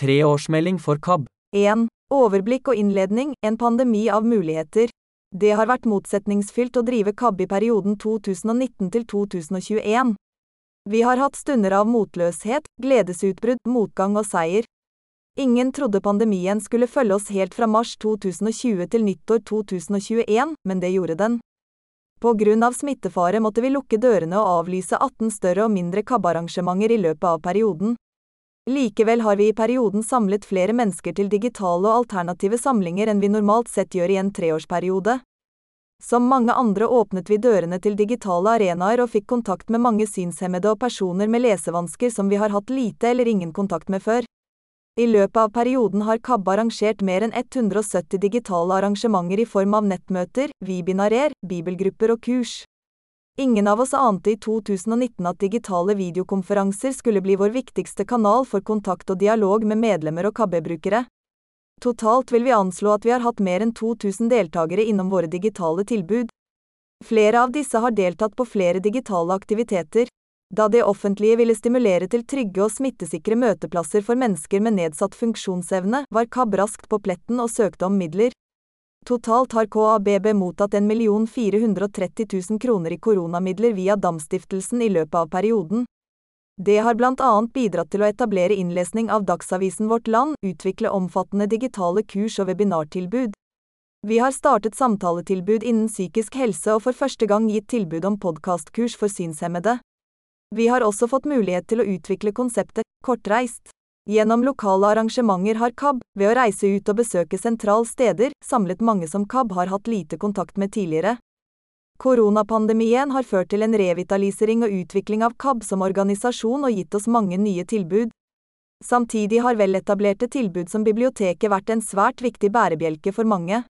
Treårsmelding for KAB. 1. Overblikk og innledning, en pandemi av muligheter. Det har vært motsetningsfylt å drive KAB i perioden 2019 til 2021. Vi har hatt stunder av motløshet, gledesutbrudd, motgang og seier. Ingen trodde pandemien skulle følge oss helt fra mars 2020 til nyttår 2021, men det gjorde den. På grunn av smittefare måtte vi lukke dørene og avlyse 18 større og mindre KAB-arrangementer i løpet av perioden. Likevel har vi i perioden samlet flere mennesker til digitale og alternative samlinger enn vi normalt sett gjør i en treårsperiode. Som mange andre åpnet vi dørene til digitale arenaer og fikk kontakt med mange synshemmede og personer med lesevansker som vi har hatt lite eller ingen kontakt med før. I løpet av perioden har KAB arrangert mer enn 170 digitale arrangementer i form av nettmøter, webinarer, bibelgrupper og kurs. Ingen av oss ante i 2019 at digitale videokonferanser skulle bli vår viktigste kanal for kontakt og dialog med medlemmer og KB-brukere. Totalt vil vi anslå at vi har hatt mer enn 2000 deltakere innom våre digitale tilbud. Flere av disse har deltatt på flere digitale aktiviteter. Da det offentlige ville stimulere til trygge og smittesikre møteplasser for mennesker med nedsatt funksjonsevne, var KAB raskt på pletten og søkte om midler. Totalt har KABB mottatt 1 430 000 kroner i koronamidler via Damstiftelsen i løpet av perioden. Det har blant annet bidratt til å etablere innlesning av Dagsavisen Vårt Land, utvikle omfattende digitale kurs og webinartilbud. Vi har startet samtaletilbud innen psykisk helse og for første gang gitt tilbud om podkastkurs for synshemmede. Vi har også fått mulighet til å utvikle konseptet Kortreist. Gjennom lokale arrangementer har KAB, ved å reise ut og besøke sentral steder, samlet mange som KAB har hatt lite kontakt med tidligere. Koronapandemien har ført til en revitalisering og utvikling av KAB som organisasjon og gitt oss mange nye tilbud. Samtidig har veletablerte tilbud som biblioteket vært en svært viktig bærebjelke for mange.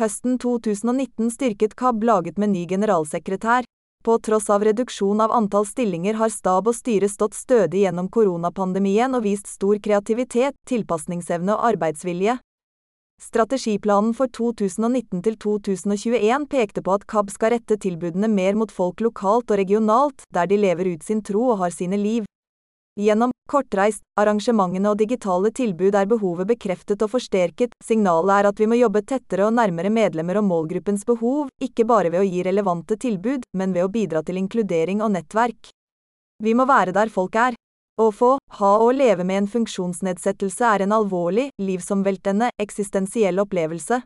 Høsten 2019 styrket KAB laget med ny generalsekretær. På tross av reduksjon av antall stillinger har stab og styre stått stødig gjennom koronapandemien og vist stor kreativitet, tilpasningsevne og arbeidsvilje. Strategiplanen for 2019 til 2021 pekte på at KAB skal rette tilbudene mer mot folk lokalt og regionalt, der de lever ut sin tro og har sine liv. Gjennom kortreist, arrangementene og digitale tilbud er behovet bekreftet og forsterket, signalet er at vi må jobbe tettere og nærmere medlemmer og målgruppens behov, ikke bare ved å gi relevante tilbud, men ved å bidra til inkludering og nettverk. Vi må være der folk er. Å få, ha og leve med en funksjonsnedsettelse er en alvorlig, livsomveltende, eksistensiell opplevelse.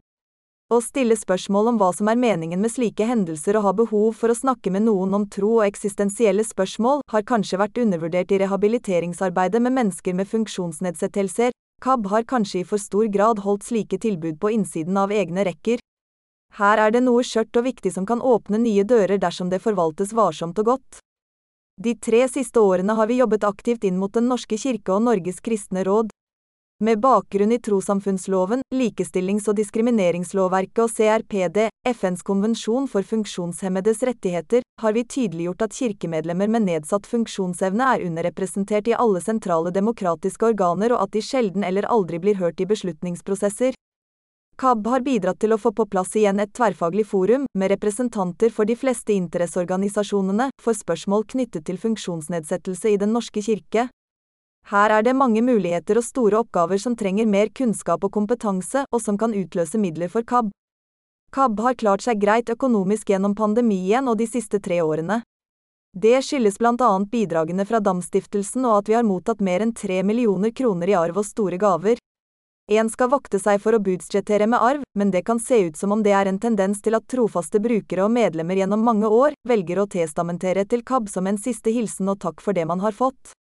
Å stille spørsmål om hva som er meningen med slike hendelser og ha behov for å snakke med noen om tro og eksistensielle spørsmål, har kanskje vært undervurdert i rehabiliteringsarbeidet med mennesker med funksjonsnedsettelser. KAB har kanskje i for stor grad holdt slike tilbud på innsiden av egne rekker. Her er det noe skjørt og viktig som kan åpne nye dører dersom det forvaltes varsomt og godt. De tre siste årene har vi jobbet aktivt inn mot Den norske kirke og Norges kristne råd. Med bakgrunn i trossamfunnsloven, likestillings- og diskrimineringslovverket og CRPD, FNs konvensjon for funksjonshemmedes rettigheter, har vi tydeliggjort at kirkemedlemmer med nedsatt funksjonsevne er underrepresentert i alle sentrale demokratiske organer og at de sjelden eller aldri blir hørt i beslutningsprosesser. KAB har bidratt til å få på plass igjen et tverrfaglig forum, med representanter for de fleste interesseorganisasjonene, for spørsmål knyttet til funksjonsnedsettelse i Den norske kirke, her er det mange muligheter og store oppgaver som trenger mer kunnskap og kompetanse, og som kan utløse midler for KAB. KAB har klart seg greit økonomisk gjennom pandemien og de siste tre årene. Det skyldes annet bidragene fra Damstiftelsen og at vi har mottatt mer enn tre millioner kroner i arv og store gaver. En skal vokte seg for å budsjettere med arv, men det kan se ut som om det er en tendens til at trofaste brukere og medlemmer gjennom mange år velger å testamentere til KAB som en siste hilsen og takk for det man har fått.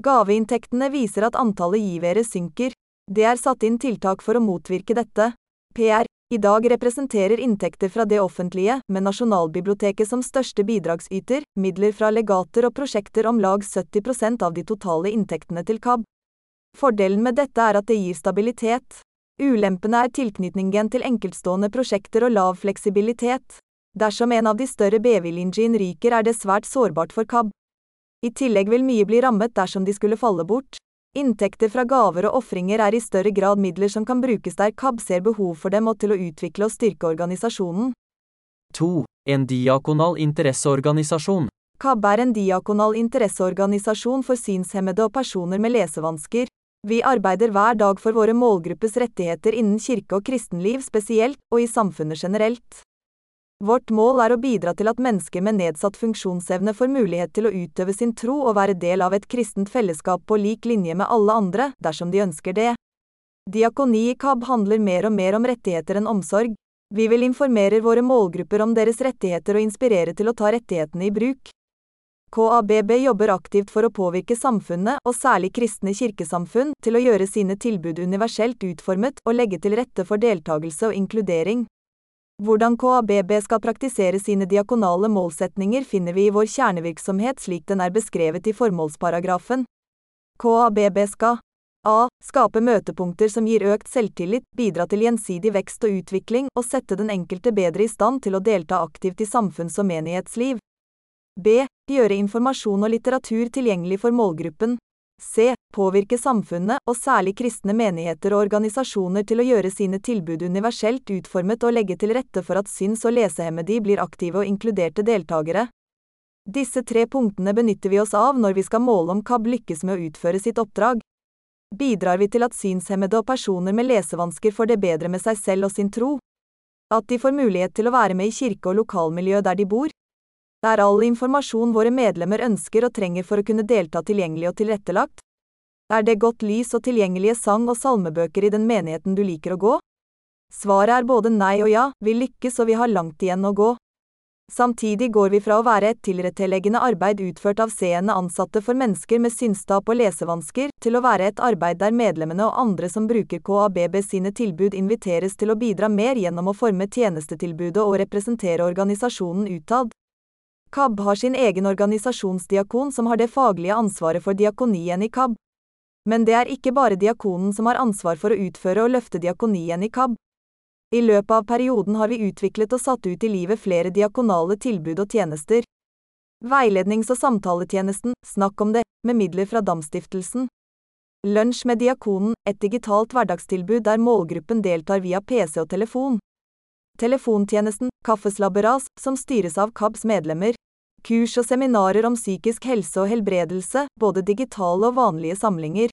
Gaveinntektene viser at antallet givere synker. Det er satt inn tiltak for å motvirke dette. PR i dag representerer inntekter fra det offentlige, med Nasjonalbiblioteket som største bidragsyter, midler fra legater og prosjekter om lag 70% av de totale inntektene til KAB. Fordelen med dette er at det gir stabilitet. Ulempene er tilknytningen til enkeltstående prosjekter og lav fleksibilitet. Dersom en av de større BV-linjene ryker er det svært sårbart for KAB. I tillegg vil mye bli rammet dersom de skulle falle bort. Inntekter fra gaver og ofringer er i større grad midler som kan brukes der KAB ser behov for dem og til å utvikle og styrke organisasjonen. 2. En diakonal interesseorganisasjon. KAB er en diakonal interesseorganisasjon for synshemmede og personer med lesevansker. Vi arbeider hver dag for våre målgruppes rettigheter innen kirke og kristenliv spesielt, og i samfunnet generelt. Vårt mål er å bidra til at mennesker med nedsatt funksjonsevne får mulighet til å utøve sin tro og være del av et kristent fellesskap på lik linje med alle andre, dersom de ønsker det. Diakoni i KAB handler mer og mer om rettigheter enn omsorg. Vi vil informere våre målgrupper om deres rettigheter og inspirere til å ta rettighetene i bruk. KABB jobber aktivt for å påvirke samfunnet, og særlig kristne kirkesamfunn, til å gjøre sine tilbud universelt utformet og legge til rette for deltakelse og inkludering. Hvordan KABB skal praktisere sine diakonale målsetninger finner vi i vår kjernevirksomhet slik den er beskrevet i formålsparagrafen. KABB skal a. Skape møtepunkter som gir økt selvtillit, bidra til gjensidig vekst og utvikling, og sette den enkelte bedre i stand til å delta aktivt i samfunns- og menighetsliv. B. Gjøre informasjon og litteratur tilgjengelig for målgruppen. C. Påvirke samfunnet, og særlig kristne menigheter og organisasjoner til å gjøre sine tilbud universelt utformet og legge til rette for at syns- og lesehemmede blir aktive og inkluderte deltakere. Disse tre punktene benytter vi oss av når vi skal måle om KAB lykkes med å utføre sitt oppdrag. Bidrar vi til at synshemmede og personer med lesevansker får det bedre med seg selv og sin tro? At de får mulighet til å være med i kirke og lokalmiljø der de bor? Er all informasjon våre medlemmer ønsker og trenger for å kunne delta tilgjengelig og tilrettelagt? Er det godt lys og tilgjengelige sang- og salmebøker i den menigheten du liker å gå? Svaret er både nei og ja, vi lykkes og vi har langt igjen å gå. Samtidig går vi fra å være et tilretteleggende arbeid utført av seende ansatte for mennesker med synstap og lesevansker, til å være et arbeid der medlemmene og andre som bruker KABB sine tilbud inviteres til å bidra mer gjennom å forme tjenestetilbudet og representere organisasjonen utad. KAB har sin egen organisasjonsdiakon som har det faglige ansvaret for diakonien i KAB. Men det er ikke bare diakonen som har ansvar for å utføre og løfte diakonien i KAB. I løpet av perioden har vi utviklet og satt ut i livet flere diakonale tilbud og tjenester. Veilednings- og samtaletjenesten Snakk om det, med midler fra Damstiftelsen. Lunsj med diakonen, et digitalt hverdagstilbud der målgruppen deltar via PC og telefon telefontjenesten Kaffeslabberas, som styres av KABs medlemmer, kurs og seminarer om psykisk helse og helbredelse, både digitale og vanlige samlinger,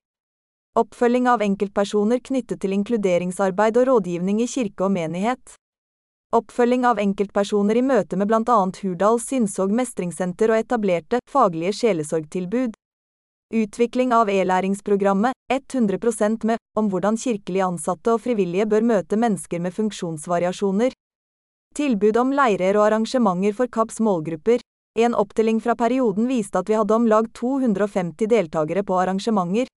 oppfølging av enkeltpersoner knyttet til inkluderingsarbeid og rådgivning i kirke og menighet, oppfølging av enkeltpersoner i møte med blant annet Hurdal Synsog Mestringssenter og etablerte, faglige sjelesorgtilbud. Utvikling av e-læringsprogrammet 100 med om hvordan kirkelig ansatte og frivillige bør møte mennesker med funksjonsvariasjoner. Tilbud om leirer og arrangementer for KABs målgrupper. En opptelling fra perioden viste at vi hadde om lag 250 deltakere på arrangementer.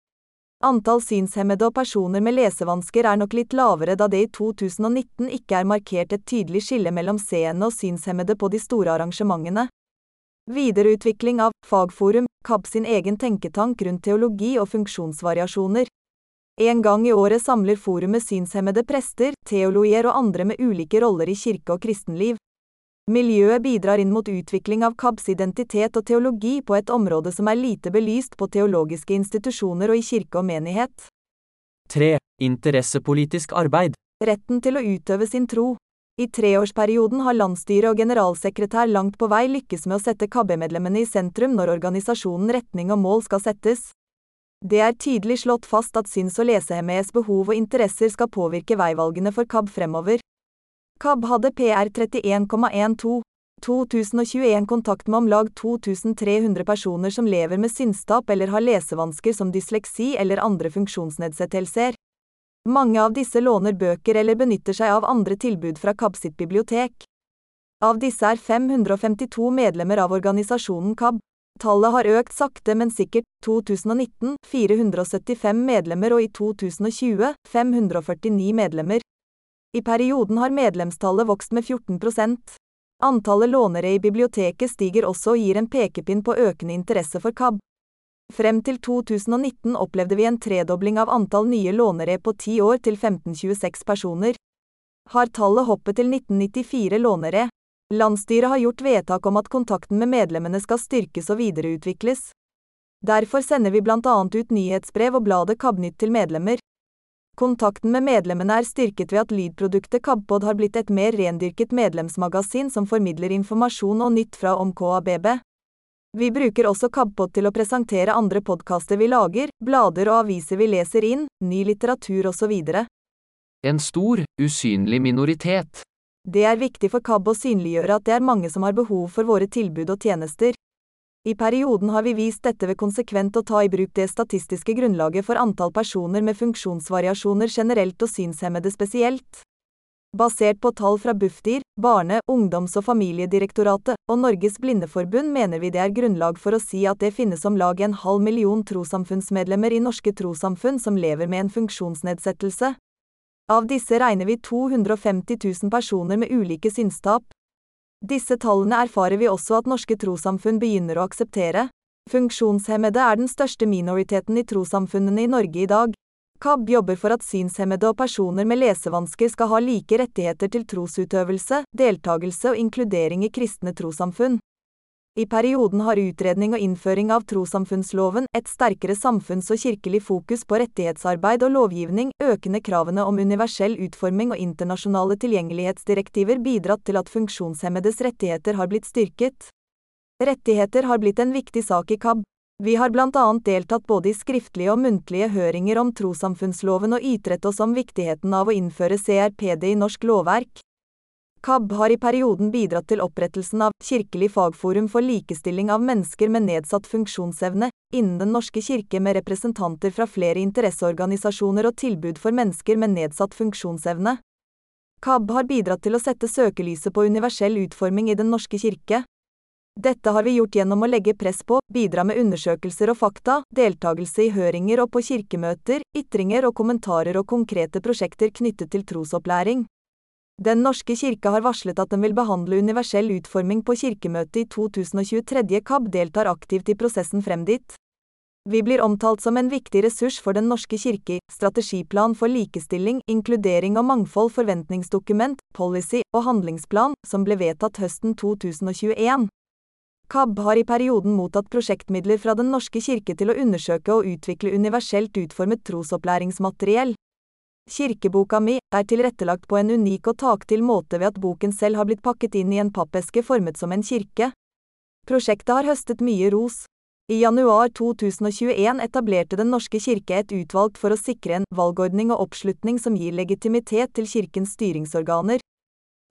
Antall synshemmede og personer med lesevansker er nok litt lavere da det i 2019 ikke er markert et tydelig skille mellom seende og synshemmede på de store arrangementene. Videreutvikling av Fagforum, KAB sin egen tenketank rundt teologi og funksjonsvariasjoner. En gang i året samler forumet synshemmede prester, teologer og andre med ulike roller i kirke og kristenliv. Miljøet bidrar inn mot utvikling av KABs identitet og teologi på et område som er lite belyst på teologiske institusjoner og i kirke og menighet. 3. Interessepolitisk arbeid. Retten til å utøve sin tro. I treårsperioden har landsstyret og generalsekretær langt på vei lykkes med å sette KAB-medlemmene i sentrum når organisasjonen retning og mål skal settes. Det er tydelig slått fast at syns- og lesehemmedes behov og interesser skal påvirke veivalgene for KAB fremover. KAB hadde PR 31,12. 2021 kontakt med om lag 2300 personer som lever med synstap eller har lesevansker som dysleksi eller andre funksjonsnedsettelser. Mange av disse låner bøker eller benytter seg av andre tilbud fra KAB sitt bibliotek. Av disse er 552 medlemmer av organisasjonen KAB. Tallet har økt sakte, men sikkert. 2019 475 medlemmer og i 2020 549 medlemmer. I perioden har medlemstallet vokst med 14% Antallet lånere i biblioteket stiger også og gir en pekepinn på økende interesse for KAB. Frem til 2019 opplevde vi en tredobling av antall nye lånere på ti år til 1526 personer. Har tallet hoppet til 1994 lånere? Landsstyret har gjort vedtak om at kontakten med medlemmene skal styrkes og videreutvikles. Derfor sender vi blant annet ut nyhetsbrev og bladet KABnytt til medlemmer. Kontakten med medlemmene er styrket ved at lydproduktet KABpod har blitt et mer rendyrket medlemsmagasin som formidler informasjon og nytt fra om KABB. Vi bruker også KABpod til å presentere andre podkaster vi lager, blader og aviser vi leser inn, ny litteratur osv. En stor, usynlig minoritet. Det er viktig for KAB å synliggjøre at det er mange som har behov for våre tilbud og tjenester. I perioden har vi vist dette ved konsekvent å ta i bruk det statistiske grunnlaget for antall personer med funksjonsvariasjoner generelt og synshemmede spesielt. Basert på tall fra Bufdir, Barne-, ungdoms- og familiedirektoratet og Norges Blindeforbund mener vi det er grunnlag for å si at det finnes om lag en halv million trossamfunnsmedlemmer i norske trossamfunn som lever med en funksjonsnedsettelse. Av disse regner vi 250 000 personer med ulike synstap, disse tallene erfarer vi også at norske trossamfunn begynner å akseptere. Funksjonshemmede er den største minoriteten i trossamfunnene i Norge i dag. KAB jobber for at synshemmede og personer med lesevansker skal ha like rettigheter til trosutøvelse, deltakelse og inkludering i kristne trossamfunn. I perioden har utredning og innføring av trossamfunnsloven, et sterkere samfunns- og kirkelig fokus på rettighetsarbeid og lovgivning, økende kravene om universell utforming og internasjonale tilgjengelighetsdirektiver bidratt til at funksjonshemmedes rettigheter har blitt styrket. Rettigheter har blitt en viktig sak i KAB. Vi har blant annet deltatt både i skriftlige og muntlige høringer om trossamfunnsloven og ytret oss om viktigheten av å innføre CRPD i norsk lovverk. KAB har i perioden bidratt til opprettelsen av Kirkelig fagforum for likestilling av mennesker med nedsatt funksjonsevne, innen Den norske kirke med representanter fra flere interesseorganisasjoner og tilbud for mennesker med nedsatt funksjonsevne. KAB har bidratt til å sette søkelyset på universell utforming i Den norske kirke. Dette har vi gjort gjennom å legge press på, bidra med undersøkelser og fakta, deltakelse i høringer og på kirkemøter, ytringer og kommentarer og konkrete prosjekter knyttet til trosopplæring. Den norske kirke har varslet at den vil behandle universell utforming på kirkemøtet i 2023. KAB deltar aktivt i prosessen frem dit. Vi blir omtalt som en viktig ressurs for Den norske kirke, strategiplan for likestilling, inkludering og mangfold forventningsdokument, policy og handlingsplan, som ble vedtatt høsten 2021. KAB har i perioden mottatt prosjektmidler fra Den norske kirke til å undersøke og utvikle universelt utformet trosopplæringsmateriell. Kirkeboka mi er tilrettelagt på en unik og taktil måte ved at boken selv har blitt pakket inn i en pappeske formet som en kirke. Prosjektet har høstet mye ros. I januar 2021 etablerte Den norske kirke et utvalg for å sikre en valgordning og oppslutning som gir legitimitet til kirkens styringsorganer.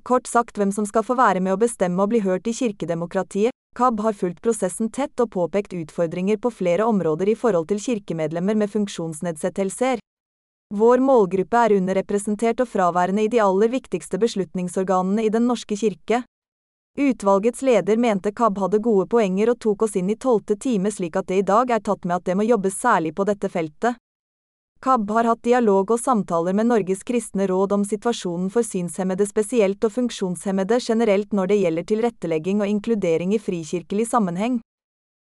Kort sagt hvem som skal få være med å bestemme og bli hørt i kirkedemokratiet. KAB har fulgt prosessen tett og påpekt utfordringer på flere områder i forhold til kirkemedlemmer med funksjonsnedsettelser. Vår målgruppe er underrepresentert og fraværende i de aller viktigste beslutningsorganene i Den norske kirke. Utvalgets leder mente KAB hadde gode poenger og tok oss inn i tolvte time slik at det i dag er tatt med at det må jobbes særlig på dette feltet. KAB har hatt dialog og samtaler med Norges kristne råd om situasjonen for synshemmede spesielt og funksjonshemmede generelt når det gjelder tilrettelegging og inkludering i frikirkelig sammenheng.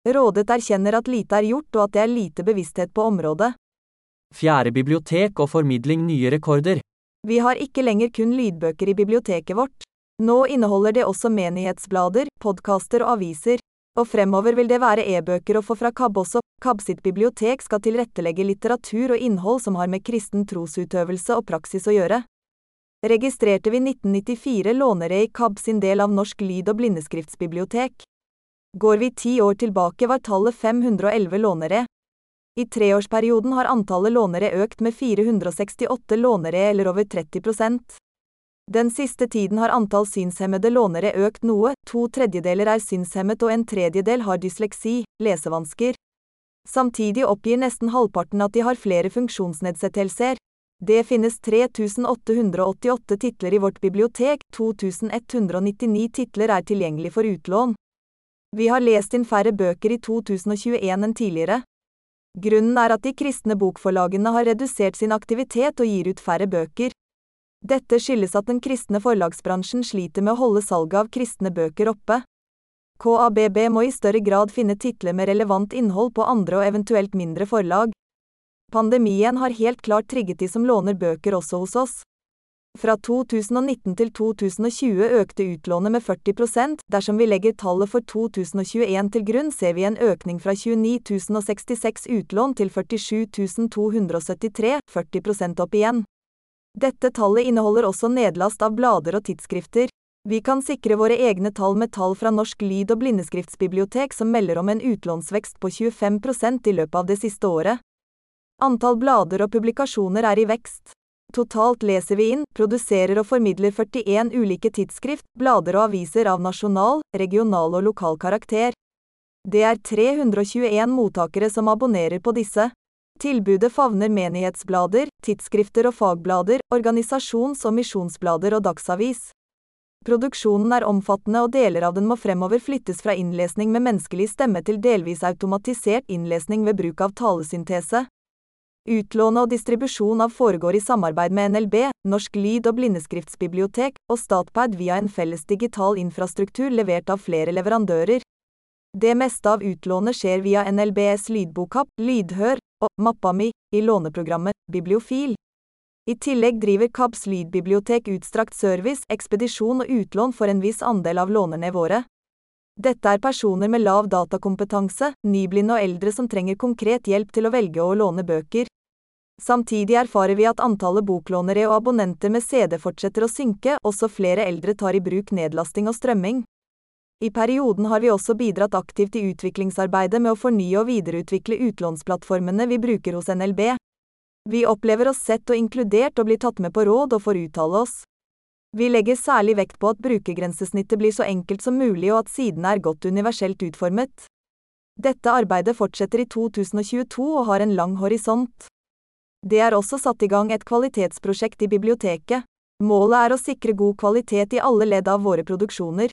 Rådet erkjenner at lite er gjort og at det er lite bevissthet på området. Fjerde bibliotek og formidling nye rekorder. Vi har ikke lenger kun lydbøker i biblioteket vårt. Nå inneholder det også menighetsblader, podkaster og aviser. Og fremover vil det være e-bøker å få fra KAB også. KAB sitt bibliotek skal tilrettelegge litteratur og innhold som har med kristen trosutøvelse og praksis å gjøre. Registrerte vi 1994 lånere i KAB sin del av Norsk lyd- og blindeskriftsbibliotek. Går vi ti år tilbake var tallet 511 lånere. I treårsperioden har antallet lånere økt med 468 lånere eller over 30% Den siste tiden har antall synshemmede lånere økt noe, to tredjedeler er synshemmet og en tredjedel har dysleksi, lesevansker. Samtidig oppgir nesten halvparten at de har flere funksjonsnedsettelser. Det finnes 3888 titler i vårt bibliotek, 2199 titler er tilgjengelig for utlån. Vi har lest inn færre bøker i 2021 enn tidligere. Grunnen er at de kristne bokforlagene har redusert sin aktivitet og gir ut færre bøker. Dette skyldes at den kristne forlagsbransjen sliter med å holde salget av kristne bøker oppe. KABB må i større grad finne titler med relevant innhold på andre og eventuelt mindre forlag. Pandemien har helt klart trigget de som låner bøker også hos oss. Fra 2019 til 2020 økte utlånet med 40% dersom vi legger tallet for 2021 til grunn ser vi en økning fra 29 066 utlån til 47 273, 40 opp igjen. Dette tallet inneholder også nedlast av blader og tidsskrifter. Vi kan sikre våre egne tall med tall fra Norsk lyd- og blindeskriftsbibliotek som melder om en utlånsvekst på 25% i løpet av det siste året. Antall blader og publikasjoner er i vekst. Totalt leser vi inn, produserer og formidler 41 ulike tidsskrift, blader og aviser av nasjonal, regional og lokal karakter. Det er 321 mottakere som abonnerer på disse. Tilbudet favner menighetsblader, tidsskrifter og fagblader, organisasjons- og misjonsblader og dagsavis. Produksjonen er omfattende og deler av den må fremover flyttes fra innlesning med menneskelig stemme til delvis automatisert innlesning ved bruk av talesyntese. Utlånet og distribusjon av foregår i samarbeid med NLB, Norsk lyd- og blindeskriftsbibliotek, og Statpad via en felles digital infrastruktur levert av flere leverandører. Det meste av utlånet skjer via NLBs lydbokapp, Lydhør, og Mappami, i låneprogrammet Bibliofil. I tillegg driver KABs lydbibliotek utstrakt service, ekspedisjon og utlån for en viss andel av lånerne våre. Dette er personer med lav datakompetanse, nyblinde og eldre som trenger konkret hjelp til å velge å låne bøker. Samtidig erfarer vi at antallet boklånere og abonnenter med CD fortsetter å synke, også flere eldre tar i bruk nedlasting og strømming. I perioden har vi også bidratt aktivt i utviklingsarbeidet med å fornye og videreutvikle utlånsplattformene vi bruker hos NLB. Vi opplever oss sett og inkludert og blir tatt med på råd og får uttale oss. Vi legger særlig vekt på at brukergrensesnittet blir så enkelt som mulig og at sidene er godt universelt utformet. Dette arbeidet fortsetter i 2022 og har en lang horisont. Det er også satt i gang et kvalitetsprosjekt i biblioteket. Målet er å sikre god kvalitet i alle ledd av våre produksjoner.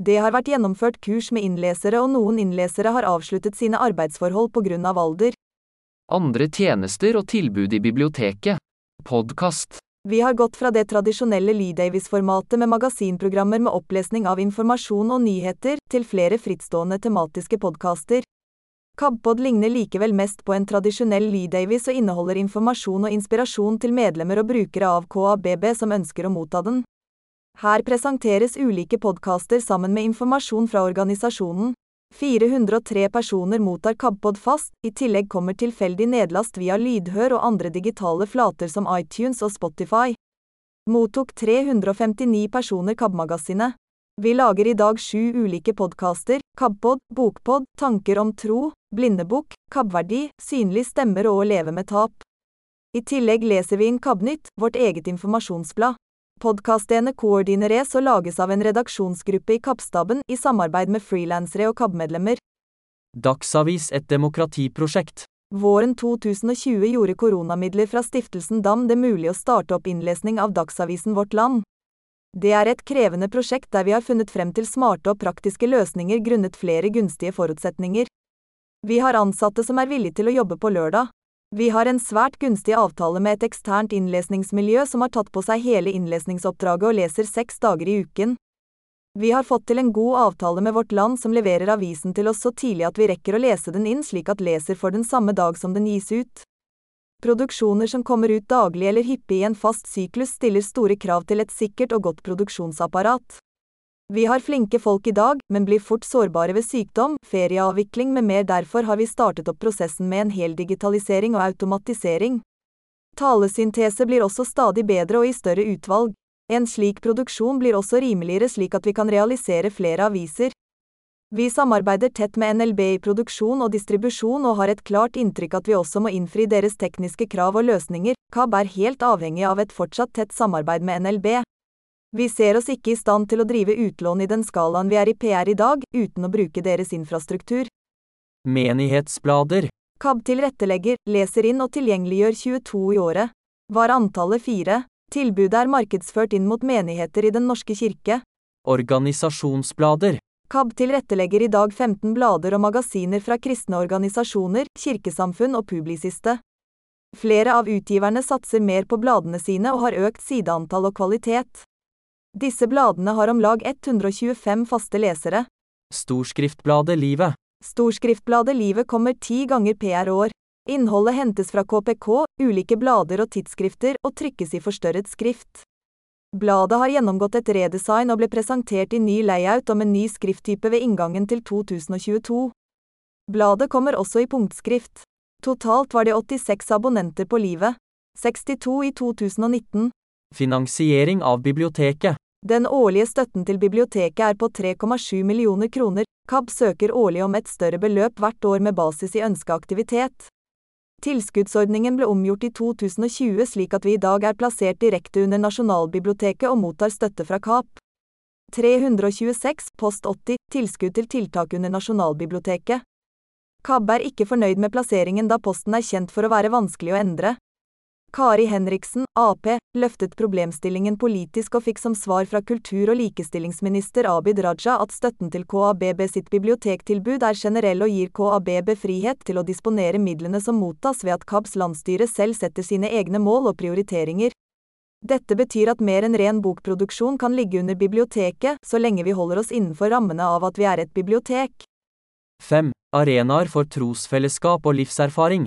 Det har vært gjennomført kurs med innlesere og noen innlesere har avsluttet sine arbeidsforhold på grunn av alder. Andre tjenester og tilbud i biblioteket. Podkast. Vi har gått fra det tradisjonelle Lee Davies-formatet med magasinprogrammer med opplesning av informasjon og nyheter, til flere frittstående tematiske podkaster. KABpod ligner likevel mest på en tradisjonell Lee Davies og inneholder informasjon og inspirasjon til medlemmer og brukere av KABB som ønsker å motta den. Her presenteres ulike podkaster sammen med informasjon fra organisasjonen. 403 personer mottar KABpod fast, i tillegg kommer tilfeldig nedlast via lydhør og andre digitale flater som iTunes og Spotify. Mottok 359 personer KAB-magasinet. Vi lager i dag sju ulike podkaster, KABpod, Bokpod, Tanker om tro, Blindebukk, KABverdi, Synlig stemmer og Å leve med tap. I tillegg leser vi inn KABnytt, vårt eget informasjonsblad. Podkastene koordineres og lages av en redaksjonsgruppe i KAB-staben i samarbeid med frilansere og KAB-medlemmer. Dagsavis et demokratiprosjekt. Våren 2020 gjorde koronamidler fra stiftelsen DAM det mulig å starte opp innlesning av Dagsavisen Vårt Land. Det er et krevende prosjekt der vi har funnet frem til smarte og praktiske løsninger grunnet flere gunstige forutsetninger. Vi har ansatte som er villige til å jobbe på lørdag. Vi har en svært gunstig avtale med et eksternt innlesningsmiljø som har tatt på seg hele innlesningsoppdraget og leser seks dager i uken. Vi har fått til en god avtale med Vårt Land som leverer avisen til oss så tidlig at vi rekker å lese den inn slik at leser får den samme dag som den gis ut. Produksjoner som kommer ut daglig eller hyppig i en fast syklus stiller store krav til et sikkert og godt produksjonsapparat. Vi har flinke folk i dag, men blir fort sårbare ved sykdom, ferieavvikling med mer derfor har vi startet opp prosessen med en hel digitalisering og automatisering. Talesyntese blir også stadig bedre og i større utvalg. En slik produksjon blir også rimeligere slik at vi kan realisere flere aviser. Vi samarbeider tett med NLB i produksjon og distribusjon og har et klart inntrykk at vi også må innfri deres tekniske krav og løsninger, KAB er helt avhengig av et fortsatt tett samarbeid med NLB. Vi ser oss ikke i stand til å drive utlån i den skalaen vi er i PR i dag, uten å bruke deres infrastruktur. Menighetsblader. KAB tilrettelegger, leser inn og tilgjengeliggjør 22 i året. Var antallet fire. Tilbudet er markedsført inn mot menigheter i Den norske kirke. Organisasjonsblader. KAB tilrettelegger i dag 15 blader og magasiner fra kristne organisasjoner, kirkesamfunn og publisiste. Flere av utgiverne satser mer på bladene sine og har økt sideantall og kvalitet. Disse bladene har om lag 125 faste lesere. Storskriftbladet Livet. Storskriftbladet Livet kommer ti ganger PR år. Innholdet hentes fra KPK, ulike blader og tidsskrifter, og trykkes i forstørret skrift. Bladet har gjennomgått et redesign og ble presentert i ny layout og med ny skrifttype ved inngangen til 2022. Bladet kommer også i punktskrift. Totalt var det 86 abonnenter på Livet. 62 i 2019. Finansiering av biblioteket. Den årlige støtten til biblioteket er på 3,7 millioner kroner. KAB søker årlig om et større beløp hvert år med basis i ønska aktivitet. Tilskuddsordningen ble omgjort i 2020 slik at vi i dag er plassert direkte under Nasjonalbiblioteket og mottar støtte fra KAP. 326, post 80, tilskudd til tiltak under Nasjonalbiblioteket. KAB er ikke fornøyd med plasseringen da posten er kjent for å være vanskelig å endre. Kari Henriksen, Ap, løftet problemstillingen politisk og fikk som svar fra kultur- og likestillingsminister Abid Raja at støtten til KABB sitt bibliotektilbud er generell og gir KABB frihet til å disponere midlene som mottas ved at KABs landsstyre selv setter sine egne mål og prioriteringer. Dette betyr at mer enn ren bokproduksjon kan ligge under biblioteket, så lenge vi holder oss innenfor rammene av at vi er et bibliotek. 5. Arenaer for trosfellesskap og livserfaring.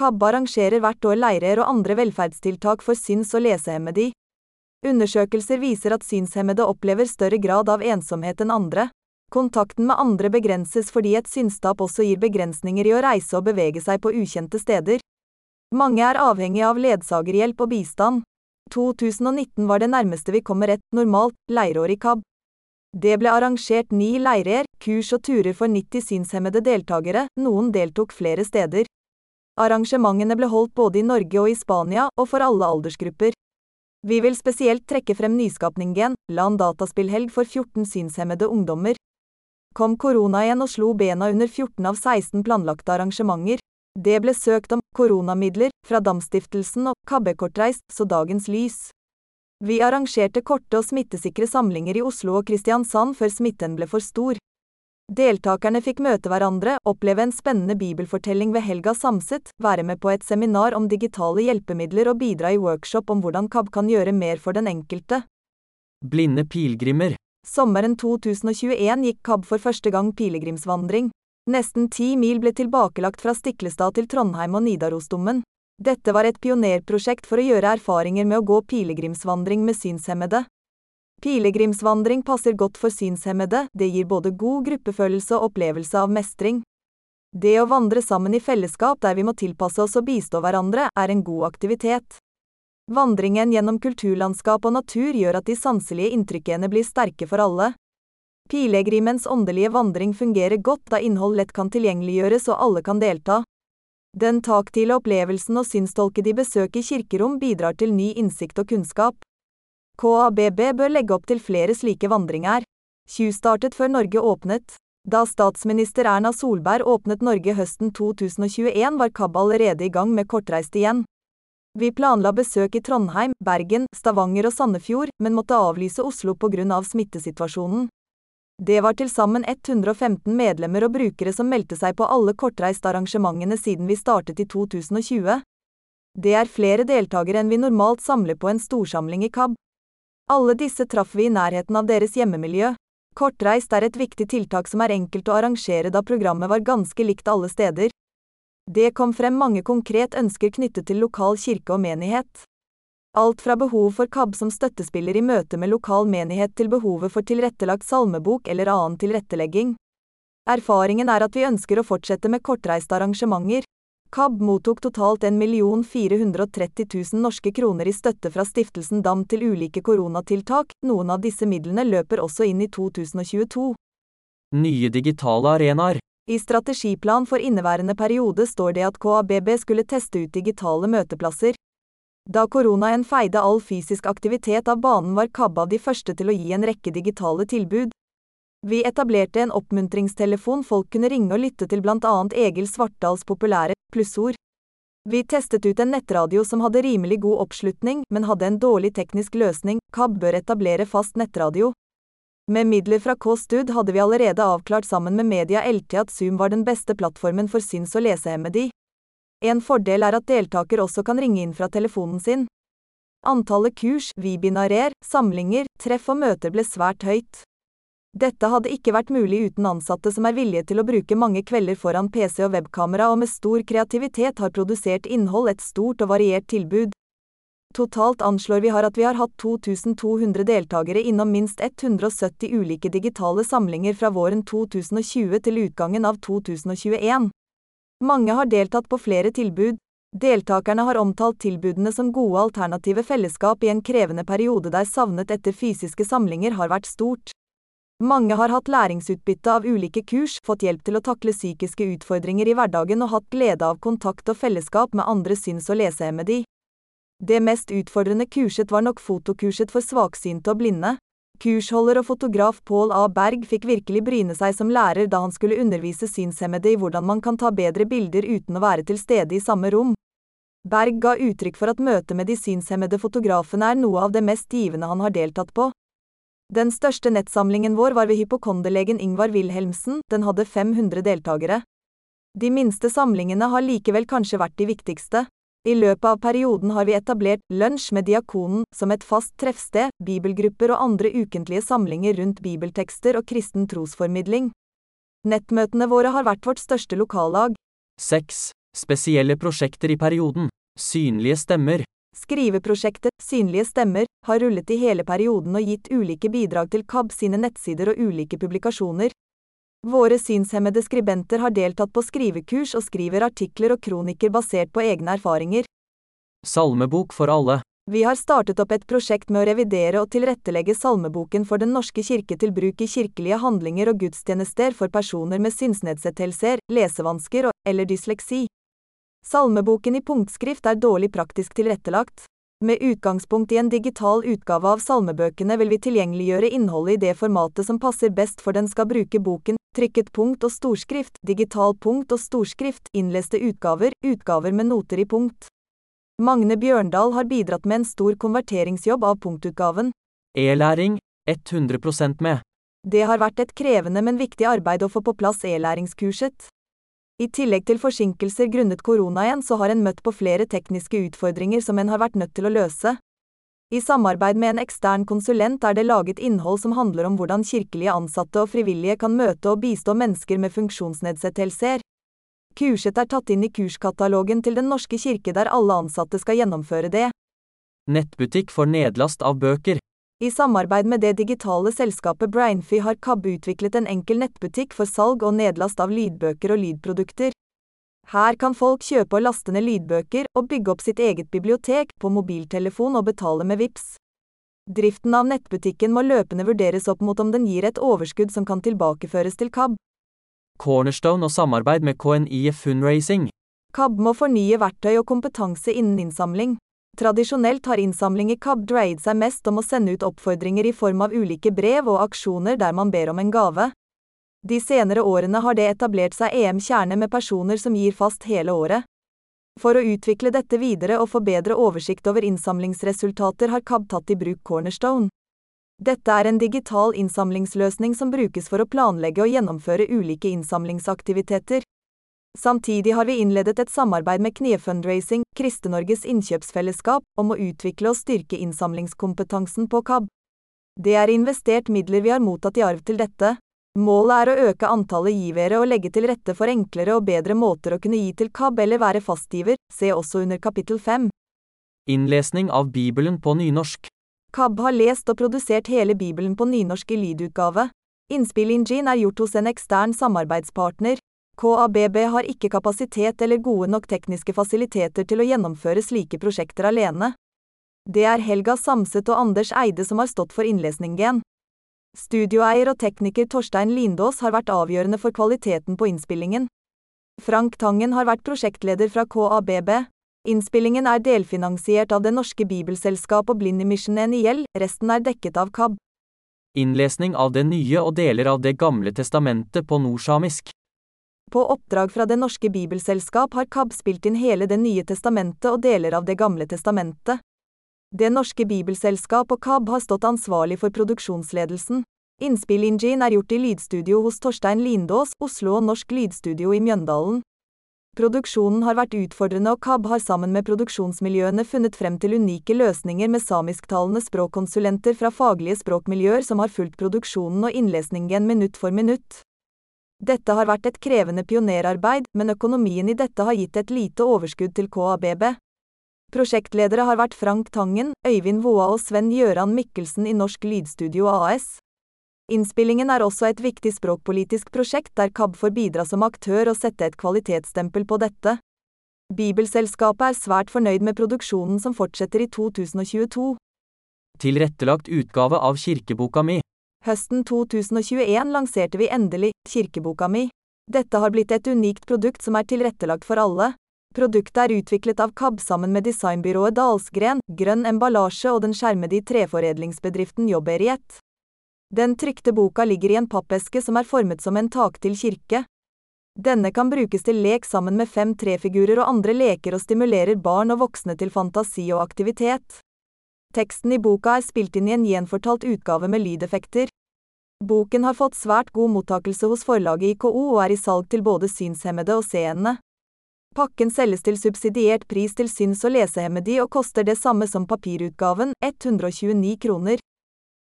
KAB arrangerer hvert år leirer og andre velferdstiltak for syns- og lesehemmede. Undersøkelser viser at synshemmede opplever større grad av ensomhet enn andre. Kontakten med andre begrenses fordi et synstap også gir begrensninger i å reise og bevege seg på ukjente steder. Mange er avhengig av ledsagerhjelp og bistand. 2019 var det nærmeste vi kommer et normalt leirår i KAB. Det ble arrangert ni leirer, kurs og turer for 90 synshemmede deltakere, noen deltok flere steder. Arrangementene ble holdt både i Norge og i Spania, og for alle aldersgrupper. Vi vil spesielt trekke frem Nyskapningen, LAN dataspillhelg for 14 synshemmede ungdommer. Kom korona igjen og slo bena under 14 av 16 planlagte arrangementer. Det ble søkt om koronamidler fra Damstiftelsen og KB-kortreist så dagens lys. Vi arrangerte korte og smittesikre samlinger i Oslo og Kristiansand før smitten ble for stor. Deltakerne fikk møte hverandre, oppleve en spennende bibelfortelling ved Helga Samset, være med på et seminar om digitale hjelpemidler og bidra i workshop om hvordan KAB kan gjøre mer for den enkelte. Blinde pilegrimer. Sommeren 2021 gikk KAB for første gang pilegrimsvandring. Nesten ti mil ble tilbakelagt fra Stiklestad til Trondheim og Nidarosdomen. Dette var et pionerprosjekt for å gjøre erfaringer med å gå pilegrimsvandring med synshemmede. Pilegrimsvandring passer godt for synshemmede, det gir både god gruppefølelse og opplevelse av mestring. Det å vandre sammen i fellesskap der vi må tilpasse oss og bistå hverandre, er en god aktivitet. Vandringen gjennom kulturlandskap og natur gjør at de sanselige inntrykkene blir sterke for alle. Pilegrimens åndelige vandring fungerer godt da innhold lett kan tilgjengeliggjøres og alle kan delta. Den taktile opplevelsen og synstolkede i besøk i kirkerom bidrar til ny innsikt og kunnskap. KABB bør legge opp til flere slike vandringer. Tjuvstartet før Norge åpnet. Da statsminister Erna Solberg åpnet Norge høsten 2021 var KAB allerede i gang med kortreist igjen. Vi planla besøk i Trondheim, Bergen, Stavanger og Sandefjord, men måtte avlyse Oslo grunn av smittesituasjonen. Det var til sammen 115 medlemmer og brukere som meldte seg på alle kortreistarrangementene siden vi startet i 2020. Det er flere deltakere enn vi normalt samler på en storsamling i KAB. Alle disse traff vi i nærheten av deres hjemmemiljø. Kortreist er et viktig tiltak som er enkelt å arrangere da programmet var ganske likt alle steder. Det kom frem mange konkret ønsker knyttet til lokal kirke og menighet. Alt fra behov for KAB som støttespiller i møte med lokal menighet til behovet for tilrettelagt salmebok eller annen tilrettelegging. Erfaringen er at vi ønsker å fortsette med kortreiste arrangementer. KAB mottok totalt 1 430 000 norske kroner i støtte fra stiftelsen DAM til ulike koronatiltak, noen av disse midlene løper også inn i 2022. Nye digitale arenaer. I strategiplan for inneværende periode står det at KABB skulle teste ut digitale møteplasser. Da koronaen feide all fysisk aktivitet av banen var KAB av de første til å gi en rekke digitale tilbud. Vi etablerte en oppmuntringstelefon folk kunne ringe og lytte til blant annet Egil Svartdals populære plussord. Vi testet ut en nettradio som hadde rimelig god oppslutning, men hadde en dårlig teknisk løsning, KAB bør etablere fast nettradio. Med midler fra K-Stud hadde vi allerede avklart sammen med Media LT at Zoom var den beste plattformen for syns- og lesehemmede. En fordel er at deltaker også kan ringe inn fra telefonen sin. Antallet kurs, webinarer, samlinger, treff og møter ble svært høyt. Dette hadde ikke vært mulig uten ansatte som er villige til å bruke mange kvelder foran PC og webkamera og med stor kreativitet har produsert innhold et stort og variert tilbud. Totalt anslår vi har at vi har hatt 2200 deltakere innom minst 170 ulike digitale samlinger fra våren 2020 til utgangen av 2021. Mange har deltatt på flere tilbud. Deltakerne har omtalt tilbudene som gode alternative fellesskap i en krevende periode der savnet etter fysiske samlinger har vært stort. Mange har hatt læringsutbytte av ulike kurs, fått hjelp til å takle psykiske utfordringer i hverdagen og hatt glede av kontakt og fellesskap med andre syns- og lesehemmede. Det mest utfordrende kurset var nok fotokurset for svaksynte og blinde. Kursholder og fotograf Pål A. Berg fikk virkelig bryne seg som lærer da han skulle undervise synshemmede i hvordan man kan ta bedre bilder uten å være til stede i samme rom. Berg ga uttrykk for at møtet med de synshemmede fotografene er noe av det mest givende han har deltatt på. Den største nettsamlingen vår var ved hypokonderlegen Ingvar Wilhelmsen, den hadde 500 deltakere. De minste samlingene har likevel kanskje vært de viktigste. I løpet av perioden har vi etablert Lunsj med Diakonen som et fast treffsted, bibelgrupper og andre ukentlige samlinger rundt bibeltekster og kristen trosformidling. Nettmøtene våre har vært vårt største lokallag. 6. Spesielle prosjekter i perioden. Synlige stemmer. Skriveprosjektet Synlige stemmer har rullet i hele perioden og gitt ulike bidrag til KAB sine nettsider og ulike publikasjoner. Våre synshemmede skribenter har deltatt på skrivekurs og skriver artikler og kronikker basert på egne erfaringer. Salmebok for alle. Vi har startet opp et prosjekt med å revidere og tilrettelegge salmeboken for Den norske kirke til bruk i kirkelige handlinger og gudstjenester for personer med synsnedsettelser, lesevansker og eller dysleksi. Salmeboken i punktskrift er dårlig praktisk tilrettelagt. Med utgangspunkt i en digital utgave av salmebøkene vil vi tilgjengeliggjøre innholdet i det formatet som passer best for den skal bruke boken, trykket punkt og storskrift, digital punkt og storskrift, innleste utgaver, utgaver med noter i punkt. Magne Bjørndal har bidratt med en stor konverteringsjobb av punktutgaven. E-læring 100% med. Det har vært et krevende, men viktig arbeid å få på plass e-læringskurset. I tillegg til forsinkelser grunnet koronaen så har en møtt på flere tekniske utfordringer som en har vært nødt til å løse. I samarbeid med en ekstern konsulent er det laget innhold som handler om hvordan kirkelige ansatte og frivillige kan møte og bistå mennesker med funksjonsnedsettelser. Kurset er tatt inn i kurskatalogen til Den norske kirke der alle ansatte skal gjennomføre det. Nettbutikk for nedlast av bøker. I samarbeid med det digitale selskapet Brainfy har KAB utviklet en enkel nettbutikk for salg og nedlast av lydbøker og lydprodukter. Her kan folk kjøpe og laste ned lydbøker og bygge opp sitt eget bibliotek på mobiltelefon og betale med VIPS. Driften av nettbutikken må løpende vurderes opp mot om den gir et overskudd som kan tilbakeføres til KAB. Cornerstone og samarbeid med KNIF Fundraising. KAB må fornye verktøy og kompetanse innen innsamling. Tradisjonelt har innsamling i KAB dreid seg mest om å sende ut oppfordringer i form av ulike brev og aksjoner der man ber om en gave. De senere årene har det etablert seg EM Kjerne med personer som gir fast hele året. For å utvikle dette videre og få bedre oversikt over innsamlingsresultater har KAB tatt i bruk Cornerstone. Dette er en digital innsamlingsløsning som brukes for å planlegge og gjennomføre ulike innsamlingsaktiviteter. Samtidig har vi innledet et samarbeid med Kniefundraising, Kriste-Norges innkjøpsfellesskap, om å utvikle og styrke innsamlingskompetansen på KAB. Det er investert midler vi har mottatt i arv til dette. Målet er å øke antallet givere og legge til rette for enklere og bedre måter å kunne gi til KAB eller være fastgiver, se også under kapittel 5. Innlesning av Bibelen på nynorsk. KAB har lest og produsert hele Bibelen på nynorsk i lydutgave. Innspillingen er gjort hos en ekstern samarbeidspartner, KABB har ikke kapasitet eller gode nok tekniske fasiliteter til å gjennomføre slike prosjekter alene. Det er Helga Samset og Anders Eide som har stått for innlesningen. Studioeier og tekniker Torstein Lindås har vært avgjørende for kvaliteten på innspillingen. Frank Tangen har vært prosjektleder fra KABB. Innspillingen er delfinansiert av Det norske bibelselskap og Blindemission NIL, resten er dekket av KAB. Innlesning av Det nye og deler av Det gamle testamentet på nordsamisk. På oppdrag fra Det norske bibelselskap har KAB spilt inn hele Det nye testamentet og deler av Det gamle testamentet. Det norske bibelselskap og KAB har stått ansvarlig for produksjonsledelsen. Innspillingen er gjort i lydstudio hos Torstein Lindås, Oslo og Norsk Lydstudio i Mjøndalen. Produksjonen har vært utfordrende og KAB har sammen med produksjonsmiljøene funnet frem til unike løsninger med samisktalende språkkonsulenter fra faglige språkmiljøer som har fulgt produksjonen og innlesningen minutt for minutt. Dette har vært et krevende pionerarbeid, men økonomien i dette har gitt et lite overskudd til KABB. Prosjektledere har vært Frank Tangen, Øyvind Voa og Sven Gjøran Mikkelsen i Norsk Lydstudio AS. Innspillingen er også et viktig språkpolitisk prosjekt der KAB får bidra som aktør og sette et kvalitetsstempel på dette. Bibelselskapet er svært fornøyd med produksjonen som fortsetter i 2022. Tilrettelagt utgave av kirkeboka mi. Høsten 2021 lanserte vi endelig kirkeboka mi. Dette har blitt et unikt produkt som er tilrettelagt for alle. Produktet er utviklet av KAB sammen med designbyrået Dalsgren, Grønn emballasje og den skjermede treforedlingsbedriften Jobberiet. Den trykte boka ligger i en pappeske som er formet som en taktil kirke. Denne kan brukes til lek sammen med fem trefigurer og andre leker og stimulerer barn og voksne til fantasi og aktivitet. Teksten i boka er spilt inn i en gjenfortalt utgave med lydeffekter. Boken har fått svært god mottakelse hos forlaget IKO og er i salg til både synshemmede og seende. Pakken selges til subsidiert pris til syns- og lesehemmede og koster det samme som papirutgaven, 129 kroner.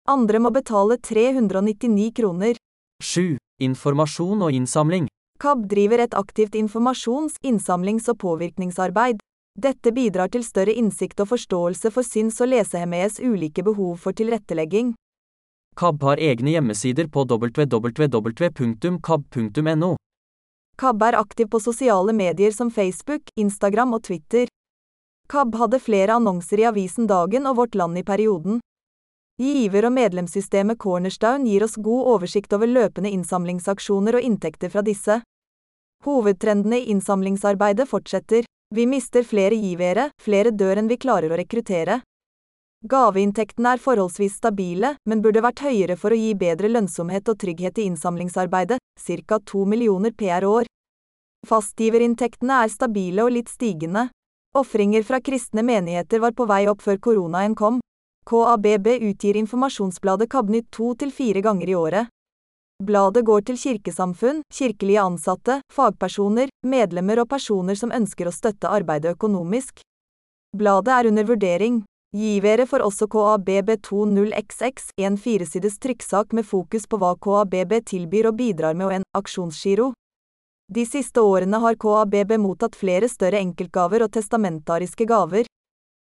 Andre må betale 399 kroner. 7. Informasjon og innsamling. KAB driver et aktivt informasjons-, innsamlings- og påvirkningsarbeid. Dette bidrar til større innsikt og forståelse for syns- og lesehemmedes ulike behov for tilrettelegging. KAB har egne hjemmesider på www.kab.no. KAB er aktiv på sosiale medier som Facebook, Instagram og Twitter. KAB hadde flere annonser i avisen Dagen og Vårt Land i perioden. Giver- og medlemssystemet Cornerstone gir oss god oversikt over løpende innsamlingsaksjoner og inntekter fra disse. Hovedtrendene i innsamlingsarbeidet fortsetter. Vi mister flere givere, flere dør enn vi klarer å rekruttere. Gaveinntektene er forholdsvis stabile, men burde vært høyere for å gi bedre lønnsomhet og trygghet i innsamlingsarbeidet, ca 2 millioner per år. Fastgiverinntektene er stabile og litt stigende. Ofringer fra kristne menigheter var på vei opp før koronaen kom. KABB utgir informasjonsbladet KABnytt to til fire ganger i året. Bladet går til kirkesamfunn, kirkelige ansatte, fagpersoner, medlemmer og personer som ønsker å støtte arbeidet økonomisk. Bladet er under vurdering. Givere får også KABB20XX, en firesides trykksak med fokus på hva KABB tilbyr og bidrar med og en aksjonsgiro. De siste årene har KABB mottatt flere større enkeltgaver og testamentariske gaver.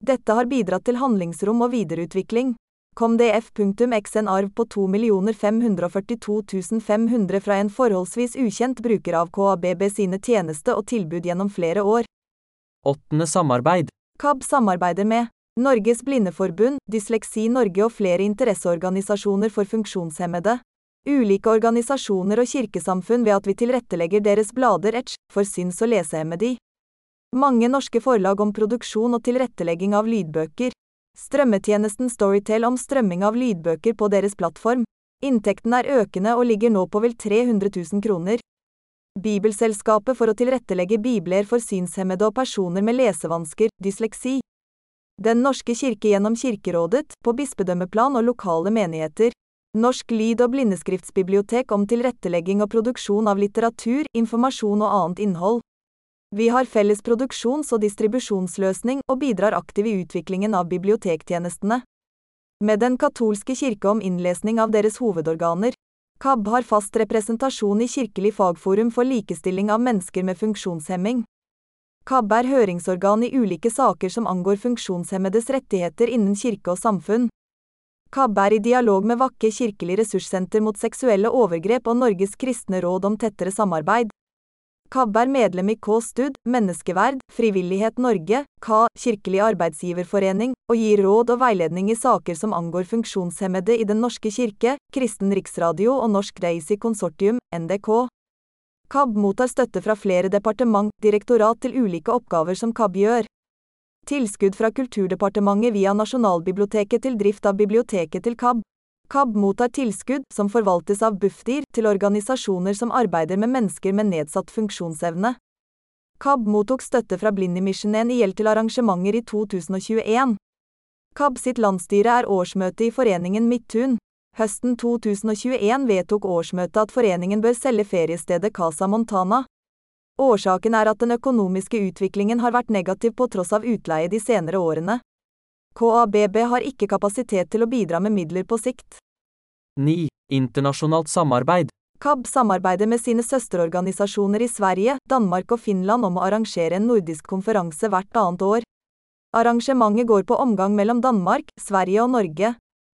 Dette har bidratt til handlingsrom og videreutvikling. KomDF.x en arv på 2 542 500 fra en forholdsvis ukjent bruker av KABB sine tjeneste og tilbud gjennom flere år. Åttende samarbeid. KAB samarbeider med Norges Blindeforbund, Dysleksi Norge og flere interesseorganisasjoner for funksjonshemmede. Ulike organisasjoner og kirkesamfunn ved at vi tilrettelegger deres blader etch for syns- og lesehemmede. Mange norske forlag om produksjon og tilrettelegging av lydbøker. Strømmetjenesten Storytel om strømming av lydbøker på deres plattform. Inntekten er økende og ligger nå på vel 300 000 kroner. Bibelselskapet for å tilrettelegge bibler for synshemmede og personer med lesevansker, dysleksi. Den norske kirke gjennom Kirkerådet, på bispedømmeplan og lokale menigheter. Norsk lyd- og blindeskriftsbibliotek om tilrettelegging og produksjon av litteratur, informasjon og annet innhold. Vi har felles produksjons- og distribusjonsløsning og bidrar aktivt i utviklingen av bibliotektjenestene. Med Den katolske kirke om innlesning av deres hovedorganer. KAB har fast representasjon i Kirkelig fagforum for likestilling av mennesker med funksjonshemming. KAB er høringsorgan i ulike saker som angår funksjonshemmedes rettigheter innen kirke og samfunn. KAB er i dialog med Vakke kirkelig ressurssenter mot seksuelle overgrep og Norges kristne råd om tettere samarbeid. KAB er medlem i K-Stud, Menneskeverd, Frivillighet Norge, K, Kirkelig arbeidsgiverforening, og gir råd og veiledning i saker som angår funksjonshemmede i Den norske kirke, Kristen riksradio og Norsk Daisy Konsortium, NDK. KAB mottar støtte fra flere departement, direktorat til ulike oppgaver som KAB gjør. Tilskudd fra Kulturdepartementet via Nasjonalbiblioteket til drift av biblioteket til KAB. KAB mottar tilskudd, som forvaltes av Bufdir, til organisasjoner som arbeider med mennesker med nedsatt funksjonsevne. KAB mottok støtte fra Blindemisjonen i gjeld til arrangementer i 2021. KAB sitt landsstyre er årsmøte i foreningen Midtun. Høsten 2021 vedtok årsmøtet at foreningen bør selge feriestedet Casa Montana. Årsaken er at den økonomiske utviklingen har vært negativ på tross av utleie de senere årene. KABB har ikke kapasitet til å bidra med midler på sikt. 9. Internasjonalt samarbeid. KAB samarbeider med sine søsterorganisasjoner i Sverige, Danmark og Finland om å arrangere en nordisk konferanse hvert annet år. Arrangementet går på omgang mellom Danmark, Sverige og Norge.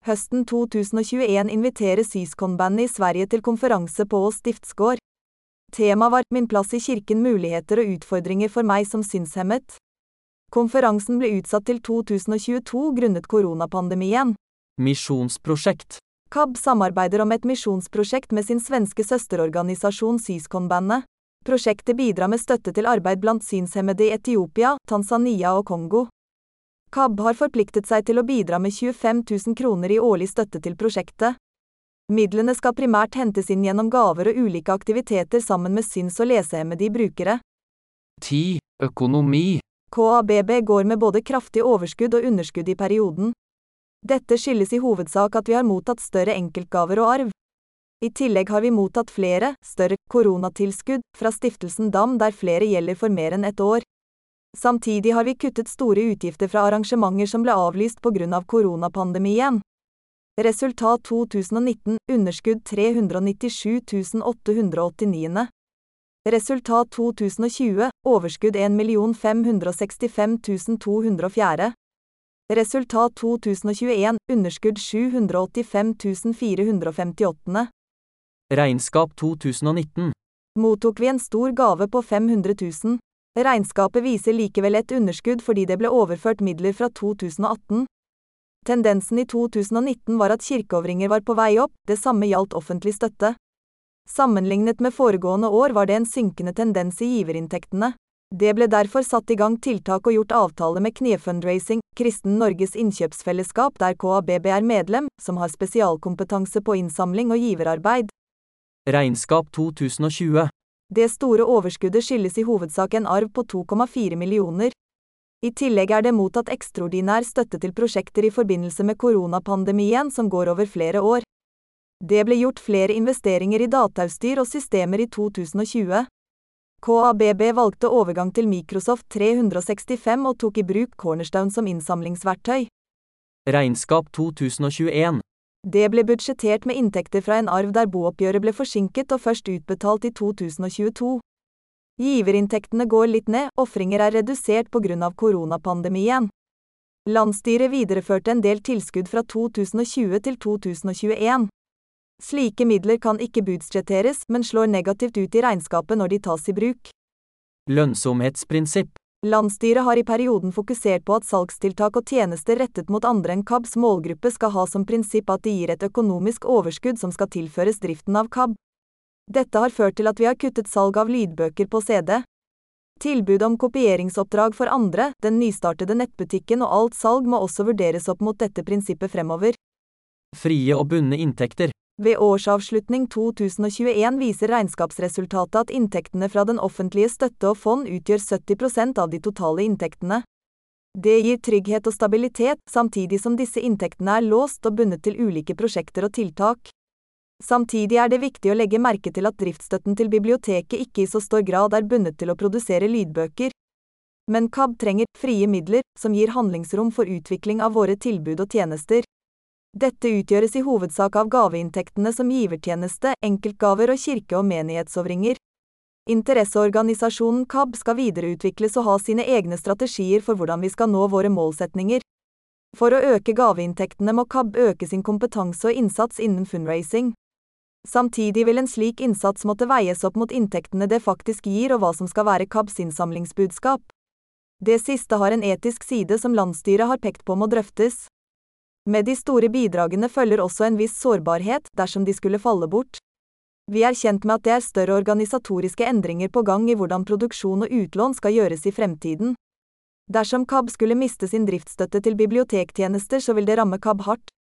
Høsten 2021 inviterer Syskon-bandet i Sverige til konferanse på Ås stiftsgård. Tema var Min plass i kirken muligheter og utfordringer for meg som synshemmet. Konferansen ble utsatt til 2022 grunnet koronapandemien. Misjonsprosjekt. KAB samarbeider om et misjonsprosjekt med sin svenske søsterorganisasjon Syskonbandet. Prosjektet bidrar med støtte til arbeid blant synshemmede i Etiopia, Tanzania og Kongo. KAB har forpliktet seg til å bidra med 25 000 kroner i årlig støtte til prosjektet. Midlene skal primært hentes inn gjennom gaver og ulike aktiviteter sammen med syns- og lesehemmede brukere. 10. Økonomi. KABB går med både kraftig overskudd og underskudd i perioden. Dette skyldes i hovedsak at vi har mottatt større enkeltgaver og arv. I tillegg har vi mottatt flere, større, koronatilskudd fra stiftelsen DAM der flere gjelder for mer enn ett år. Samtidig har vi kuttet store utgifter fra arrangementer som ble avlyst grunn av koronapandemien. Resultat 2019 underskudd 397 889. Resultat 2020 overskudd 1 565 204. Resultat 2021 underskudd 785 458. Regnskap 2019. Mottok vi en stor gave på 500 000. Regnskapet viser likevel et underskudd fordi det ble overført midler fra 2018. Tendensen i 2019 var at kirkeovringer var på vei opp, det samme gjaldt offentlig støtte. Sammenlignet med foregående år var det en synkende tendens i giverinntektene. Det ble derfor satt i gang tiltak og gjort avtale med Knefundraising, Kristen Norges innkjøpsfellesskap der KABB er medlem, som har spesialkompetanse på innsamling og giverarbeid. Regnskap 2020. Det store overskuddet skyldes i hovedsak en arv på 2,4 millioner. I tillegg er det mottatt ekstraordinær støtte til prosjekter i forbindelse med koronapandemien som går over flere år. Det ble gjort flere investeringer i datautstyr og systemer i 2020. KABB valgte overgang til Microsoft 365 og tok i bruk Cornerstone som innsamlingsverktøy. Regnskap 2021. Det ble budsjettert med inntekter fra en arv der booppgjøret ble forsinket og først utbetalt i 2022. Giverinntektene går litt ned, ofringer er redusert på grunn av koronapandemien. Landsstyret videreførte en del tilskudd fra 2020 til 2021. Slike midler kan ikke budsjetteres, men slår negativt ut i regnskapet når de tas i bruk. Lønnsomhetsprinsipp. Landsstyret har i perioden fokusert på at salgstiltak og tjenester rettet mot andre enn KABs målgruppe skal ha som prinsipp at de gir et økonomisk overskudd som skal tilføres driften av KAB. Dette har ført til at vi har kuttet salg av lydbøker på CD. Tilbud om kopieringsoppdrag for andre, den nystartede nettbutikken og alt salg må også vurderes opp mot dette prinsippet fremover. Frie og bundne inntekter. Ved årsavslutning 2021 viser regnskapsresultatet at inntektene fra den offentlige støtte og fond utgjør 70% av de totale inntektene. Det gir trygghet og stabilitet, samtidig som disse inntektene er låst og bundet til ulike prosjekter og tiltak. Samtidig er det viktig å legge merke til at driftsstøtten til biblioteket ikke i så stor grad er bundet til å produsere lydbøker. Men KAB trenger frie midler, som gir handlingsrom for utvikling av våre tilbud og tjenester. Dette utgjøres i hovedsak av gaveinntektene som givertjeneste, enkeltgaver og kirke- og menighetsovringer. Interesseorganisasjonen KAB skal videreutvikles og ha sine egne strategier for hvordan vi skal nå våre målsetninger. For å øke gaveinntektene må KAB øke sin kompetanse og innsats innen fundraising. Samtidig vil en slik innsats måtte veies opp mot inntektene det faktisk gir og hva som skal være KABs innsamlingsbudskap. Det siste har en etisk side som landsstyret har pekt på må drøftes. Med de store bidragene følger også en viss sårbarhet dersom de skulle falle bort. Vi er kjent med at det er større organisatoriske endringer på gang i hvordan produksjon og utlån skal gjøres i fremtiden. Dersom KAB skulle miste sin driftsstøtte til bibliotektjenester, så vil det ramme KAB hardt.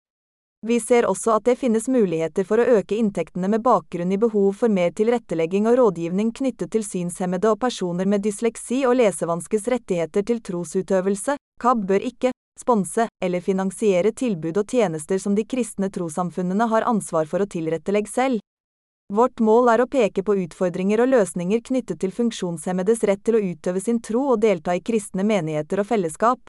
Vi ser også at det finnes muligheter for å øke inntektene med bakgrunn i behov for mer tilrettelegging og rådgivning knyttet til synshemmede og personer med dysleksi og lesevanskes rettigheter til trosutøvelse. KAB bør ikke sponse eller finansiere tilbud og tjenester som de kristne trossamfunnene har ansvar for å tilrettelegge selv. Vårt mål er å peke på utfordringer og løsninger knyttet til funksjonshemmedes rett til å utøve sin tro og delta i kristne menigheter og fellesskap.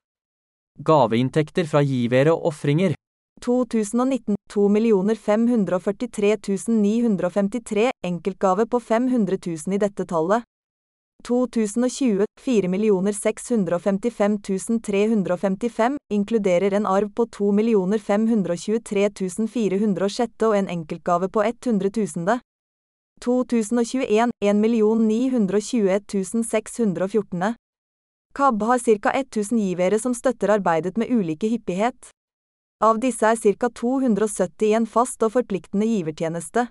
Gaveinntekter fra givere og ofringer. 2019 2 543 953 enkeltgave på 500 000 i dette tallet. 2020 4 655 355 inkluderer en arv på 2 523 406 og en enkeltgave på 100 000. 2021 1 921 614. KAB har ca. 1000 givere som støtter arbeidet med ulike hyppighet. Av disse er ca. 270 i en fast og forpliktende givertjeneste.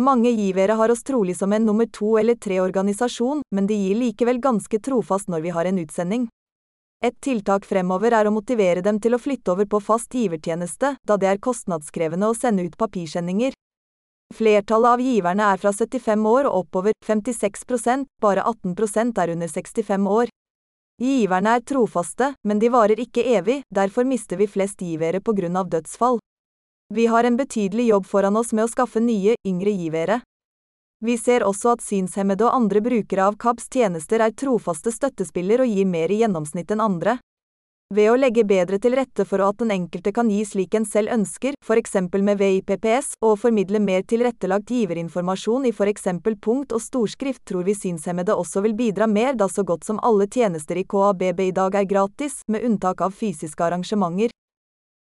Mange givere har oss trolig som en nummer to eller tre organisasjon, men de gir likevel ganske trofast når vi har en utsending. Et tiltak fremover er å motivere dem til å flytte over på fast givertjeneste, da det er kostnadskrevende å sende ut papirsendinger. Flertallet av giverne er fra 75 år og oppover, 56% bare 18% er under 65 år. Giverne er trofaste, men de varer ikke evig, derfor mister vi flest givere på grunn av dødsfall. Vi har en betydelig jobb foran oss med å skaffe nye, yngre givere. Vi ser også at synshemmede og andre brukere av KABs tjenester er trofaste støttespiller og gir mer i gjennomsnitt enn andre. Ved å legge bedre til rette for at den enkelte kan gi slik en selv ønsker, f.eks. med VIPPS, og formidle mer tilrettelagt giverinformasjon i f.eks. punkt og storskrift tror vi synshemmede også vil bidra mer da så godt som alle tjenester i KABB i dag er gratis, med unntak av fysiske arrangementer.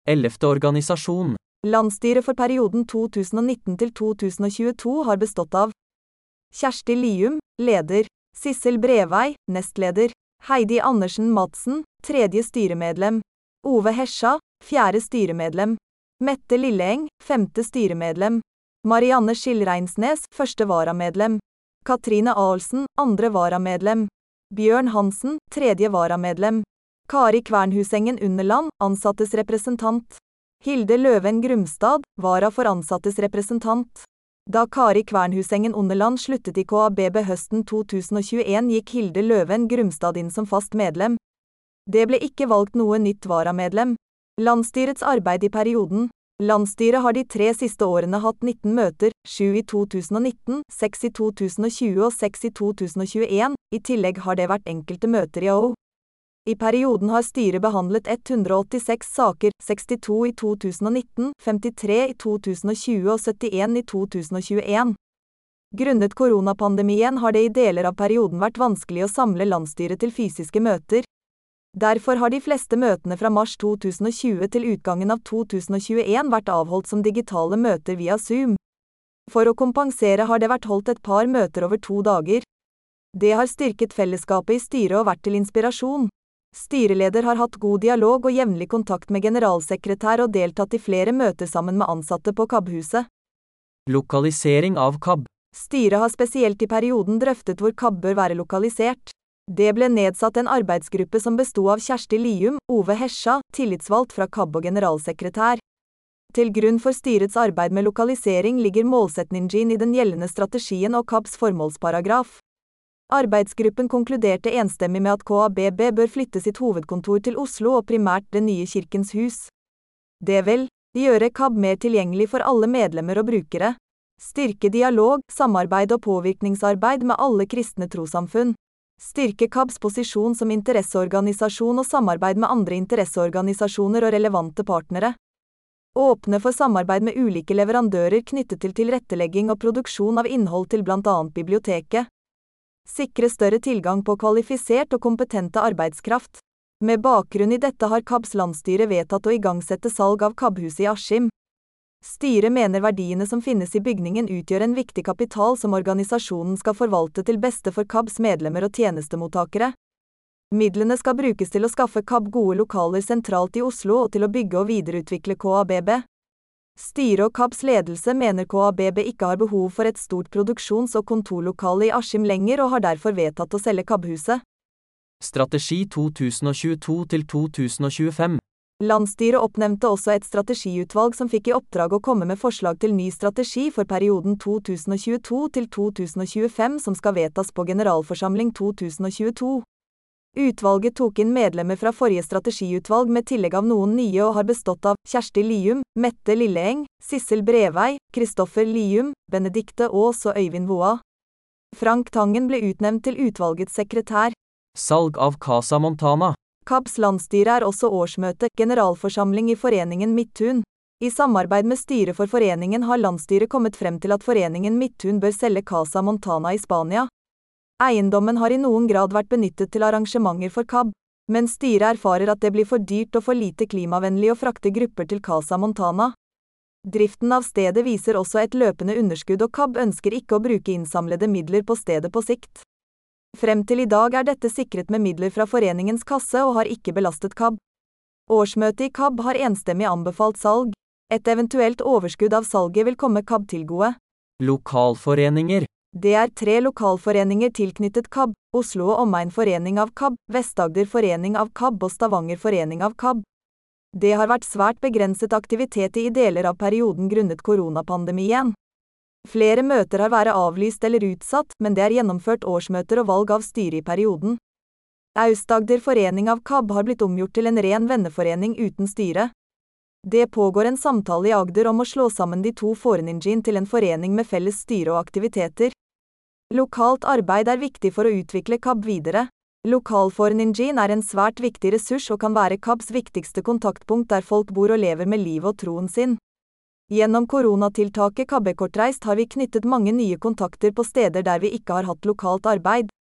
Ellevte organisasjon. Landsstyret for perioden 2019 til 2022 har bestått av Kjersti Lium, leder, Sissel Brevei, nestleder, Heidi Andersen Madsen, tredje styremedlem. Ove Hesja, fjerde styremedlem. Mette Lilleeng, femte styremedlem. Marianne Skillreinsnes, første varamedlem. Katrine Ahlsen, andre varamedlem. Bjørn Hansen, tredje varamedlem. Kari Kvernhusengen Underland, ansattes representant. Hilde Løven Grumstad, vara for ansattes representant. Da Kari Kvernhusengen Underland sluttet i KABB høsten 2021 gikk Hilde Løven Grumstad inn som fast medlem. Det ble ikke valgt noe nytt varamedlem. Landsstyrets arbeid i perioden. Landsstyret har de tre siste årene hatt 19 møter, 7 i 2019, 6 i 2020 og 6 i 2021, i tillegg har det vært enkelte møter i AO. I perioden har styret behandlet 186 saker, 62 i 2019, 53 i 2020 og 71 i 2021. Grunnet koronapandemien har det i deler av perioden vært vanskelig å samle landsstyret til fysiske møter. Derfor har de fleste møtene fra mars 2020 til utgangen av 2021 vært avholdt som digitale møter via Zoom. For å kompensere har det vært holdt et par møter over to dager. Det har styrket fellesskapet i styret og vært til inspirasjon. Styreleder har hatt god dialog og jevnlig kontakt med generalsekretær og deltatt i flere møter sammen med ansatte på KAB-huset. Lokalisering av KAB. Styret har spesielt i perioden drøftet hvor KAB bør være lokalisert. Det ble nedsatt en arbeidsgruppe som besto av Kjersti Lium, Ove Hesja, tillitsvalgt fra KAB og generalsekretær. Til grunn for styrets arbeid med lokalisering ligger målsetningen i den gjeldende strategien og KABs formålsparagraf. Arbeidsgruppen konkluderte enstemmig med at KABB bør flytte sitt hovedkontor til Oslo og primært det nye Kirkens hus. Det vil gjøre KAB mer tilgjengelig for alle medlemmer og brukere. Styrke dialog, samarbeid og påvirkningsarbeid med alle kristne trossamfunn. Styrke KABs posisjon som interesseorganisasjon og samarbeid med andre interesseorganisasjoner og relevante partnere. Åpne for samarbeid med ulike leverandører knyttet til tilrettelegging og produksjon av innhold til bl.a. biblioteket. Sikre større tilgang på kvalifisert og kompetente arbeidskraft. Med bakgrunn i dette har KABs landsstyre vedtatt å igangsette salg av KAB-huset i Askim. Styret mener verdiene som finnes i bygningen utgjør en viktig kapital som organisasjonen skal forvalte til beste for KABs medlemmer og tjenestemottakere. Midlene skal brukes til å skaffe KAB gode lokaler sentralt i Oslo og til å bygge og videreutvikle KABB. Styret og KABs ledelse mener KABB ikke har behov for et stort produksjons- og kontorlokale i Askim lenger og har derfor vedtatt å selge KAB-huset. Strategi 2022-2025 Landsstyret oppnevnte også et strategiutvalg som fikk i oppdrag å komme med forslag til ny strategi for perioden 2022 2025 som skal vedtas på generalforsamling 2022. Utvalget tok inn medlemmer fra forrige strategiutvalg med tillegg av noen nye og har bestått av Kjersti Lium, Mette Lilleeng, Sissel Brevei, Kristoffer Lium, Benedikte Aas og Øyvind Voa. Frank Tangen ble utnevnt til utvalgets sekretær. Salg av Casa Montana. KABs landsstyre er også årsmøte, generalforsamling i foreningen Midtun. I samarbeid med styret for foreningen har landsstyret kommet frem til at foreningen Midtun bør selge Casa Montana i Spania. Eiendommen har i noen grad vært benyttet til arrangementer for KAB, men styret erfarer at det blir for dyrt og for lite klimavennlig å frakte grupper til Casa Montana. Driften av stedet viser også et løpende underskudd og KAB ønsker ikke å bruke innsamlede midler på stedet på sikt. Frem til i dag er dette sikret med midler fra foreningens kasse og har ikke belastet KAB. Årsmøtet i KAB har enstemmig anbefalt salg. Et eventuelt overskudd av salget vil komme KAB til gode. Lokalforeninger. Det er tre lokalforeninger tilknyttet KAB, Oslo og Omegn Forening av KAB, Vest-Agder Forening av KAB og Stavanger Forening av KAB. Det har vært svært begrenset aktivitet i deler av perioden grunnet koronapandemien. Flere møter har vært avlyst eller utsatt, men det er gjennomført årsmøter og valg av styre i perioden. Aust-Agder Forening av KAB har blitt omgjort til en ren venneforening uten styre. Det pågår en samtale i Agder om å slå sammen de to foreningene til en forening med felles styre og aktiviteter. Lokalt arbeid er viktig for å utvikle KAB videre. Lokalforeningen er en svært viktig ressurs og kan være KABs viktigste kontaktpunkt der folk bor og lever med livet og troen sin. Gjennom koronatiltaket KAB Kortreist har vi knyttet mange nye kontakter på steder der vi ikke har hatt lokalt arbeid.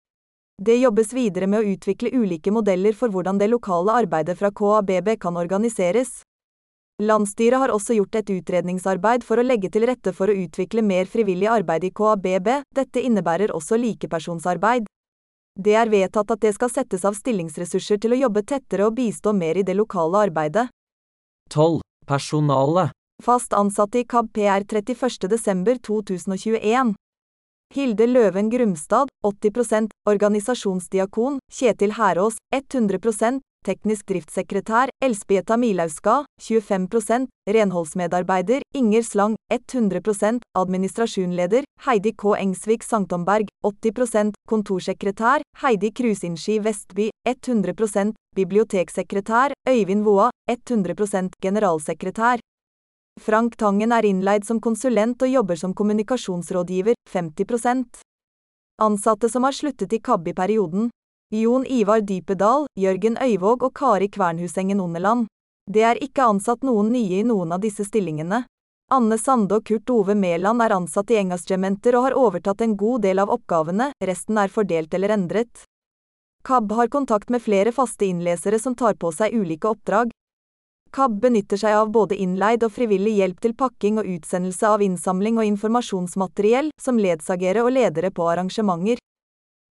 Det jobbes videre med å utvikle ulike modeller for hvordan det lokale arbeidet fra KABB kan organiseres. Landsstyret har også gjort et utredningsarbeid for å legge til rette for å utvikle mer frivillig arbeid i KABB, dette innebærer også likepersonsarbeid. Det er vedtatt at det skal settes av stillingsressurser til å jobbe tettere og bistå mer i det lokale arbeidet. 12. Personale. Fast ansatte i KAB PR 31.12.2021. Hilde Løven Grumstad, 80% organisasjonsdiakon, Kjetil Herås, 100 teknisk driftssekretær, Elsbieta Milauska, 25% renholdsmedarbeider, Inger Slang, 100% administrasjonleder, Heidi K. Engsvik Sanktomberg, 80% kontorsekretær, Heidi Krusinski Vestby, 100% biblioteksekretær, Øyvind Voa, 100% generalsekretær. Frank Tangen er innleid som konsulent og jobber som kommunikasjonsrådgiver, 50% Ansatte som har sluttet i KAB i perioden, Jon Ivar Dypedal, Jørgen Øyvåg og Kari Kvernhusengen Ondeland. Det er ikke ansatt noen nye i noen av disse stillingene. Anne Sande og Kurt Ove Mæland er ansatt i Engasjementer og har overtatt en god del av oppgavene, resten er fordelt eller endret. KAB har kontakt med flere faste innlesere som tar på seg ulike oppdrag. KAB benytter seg av både innleid og frivillig hjelp til pakking og utsendelse av innsamling og informasjonsmateriell, som ledsagere og ledere på arrangementer.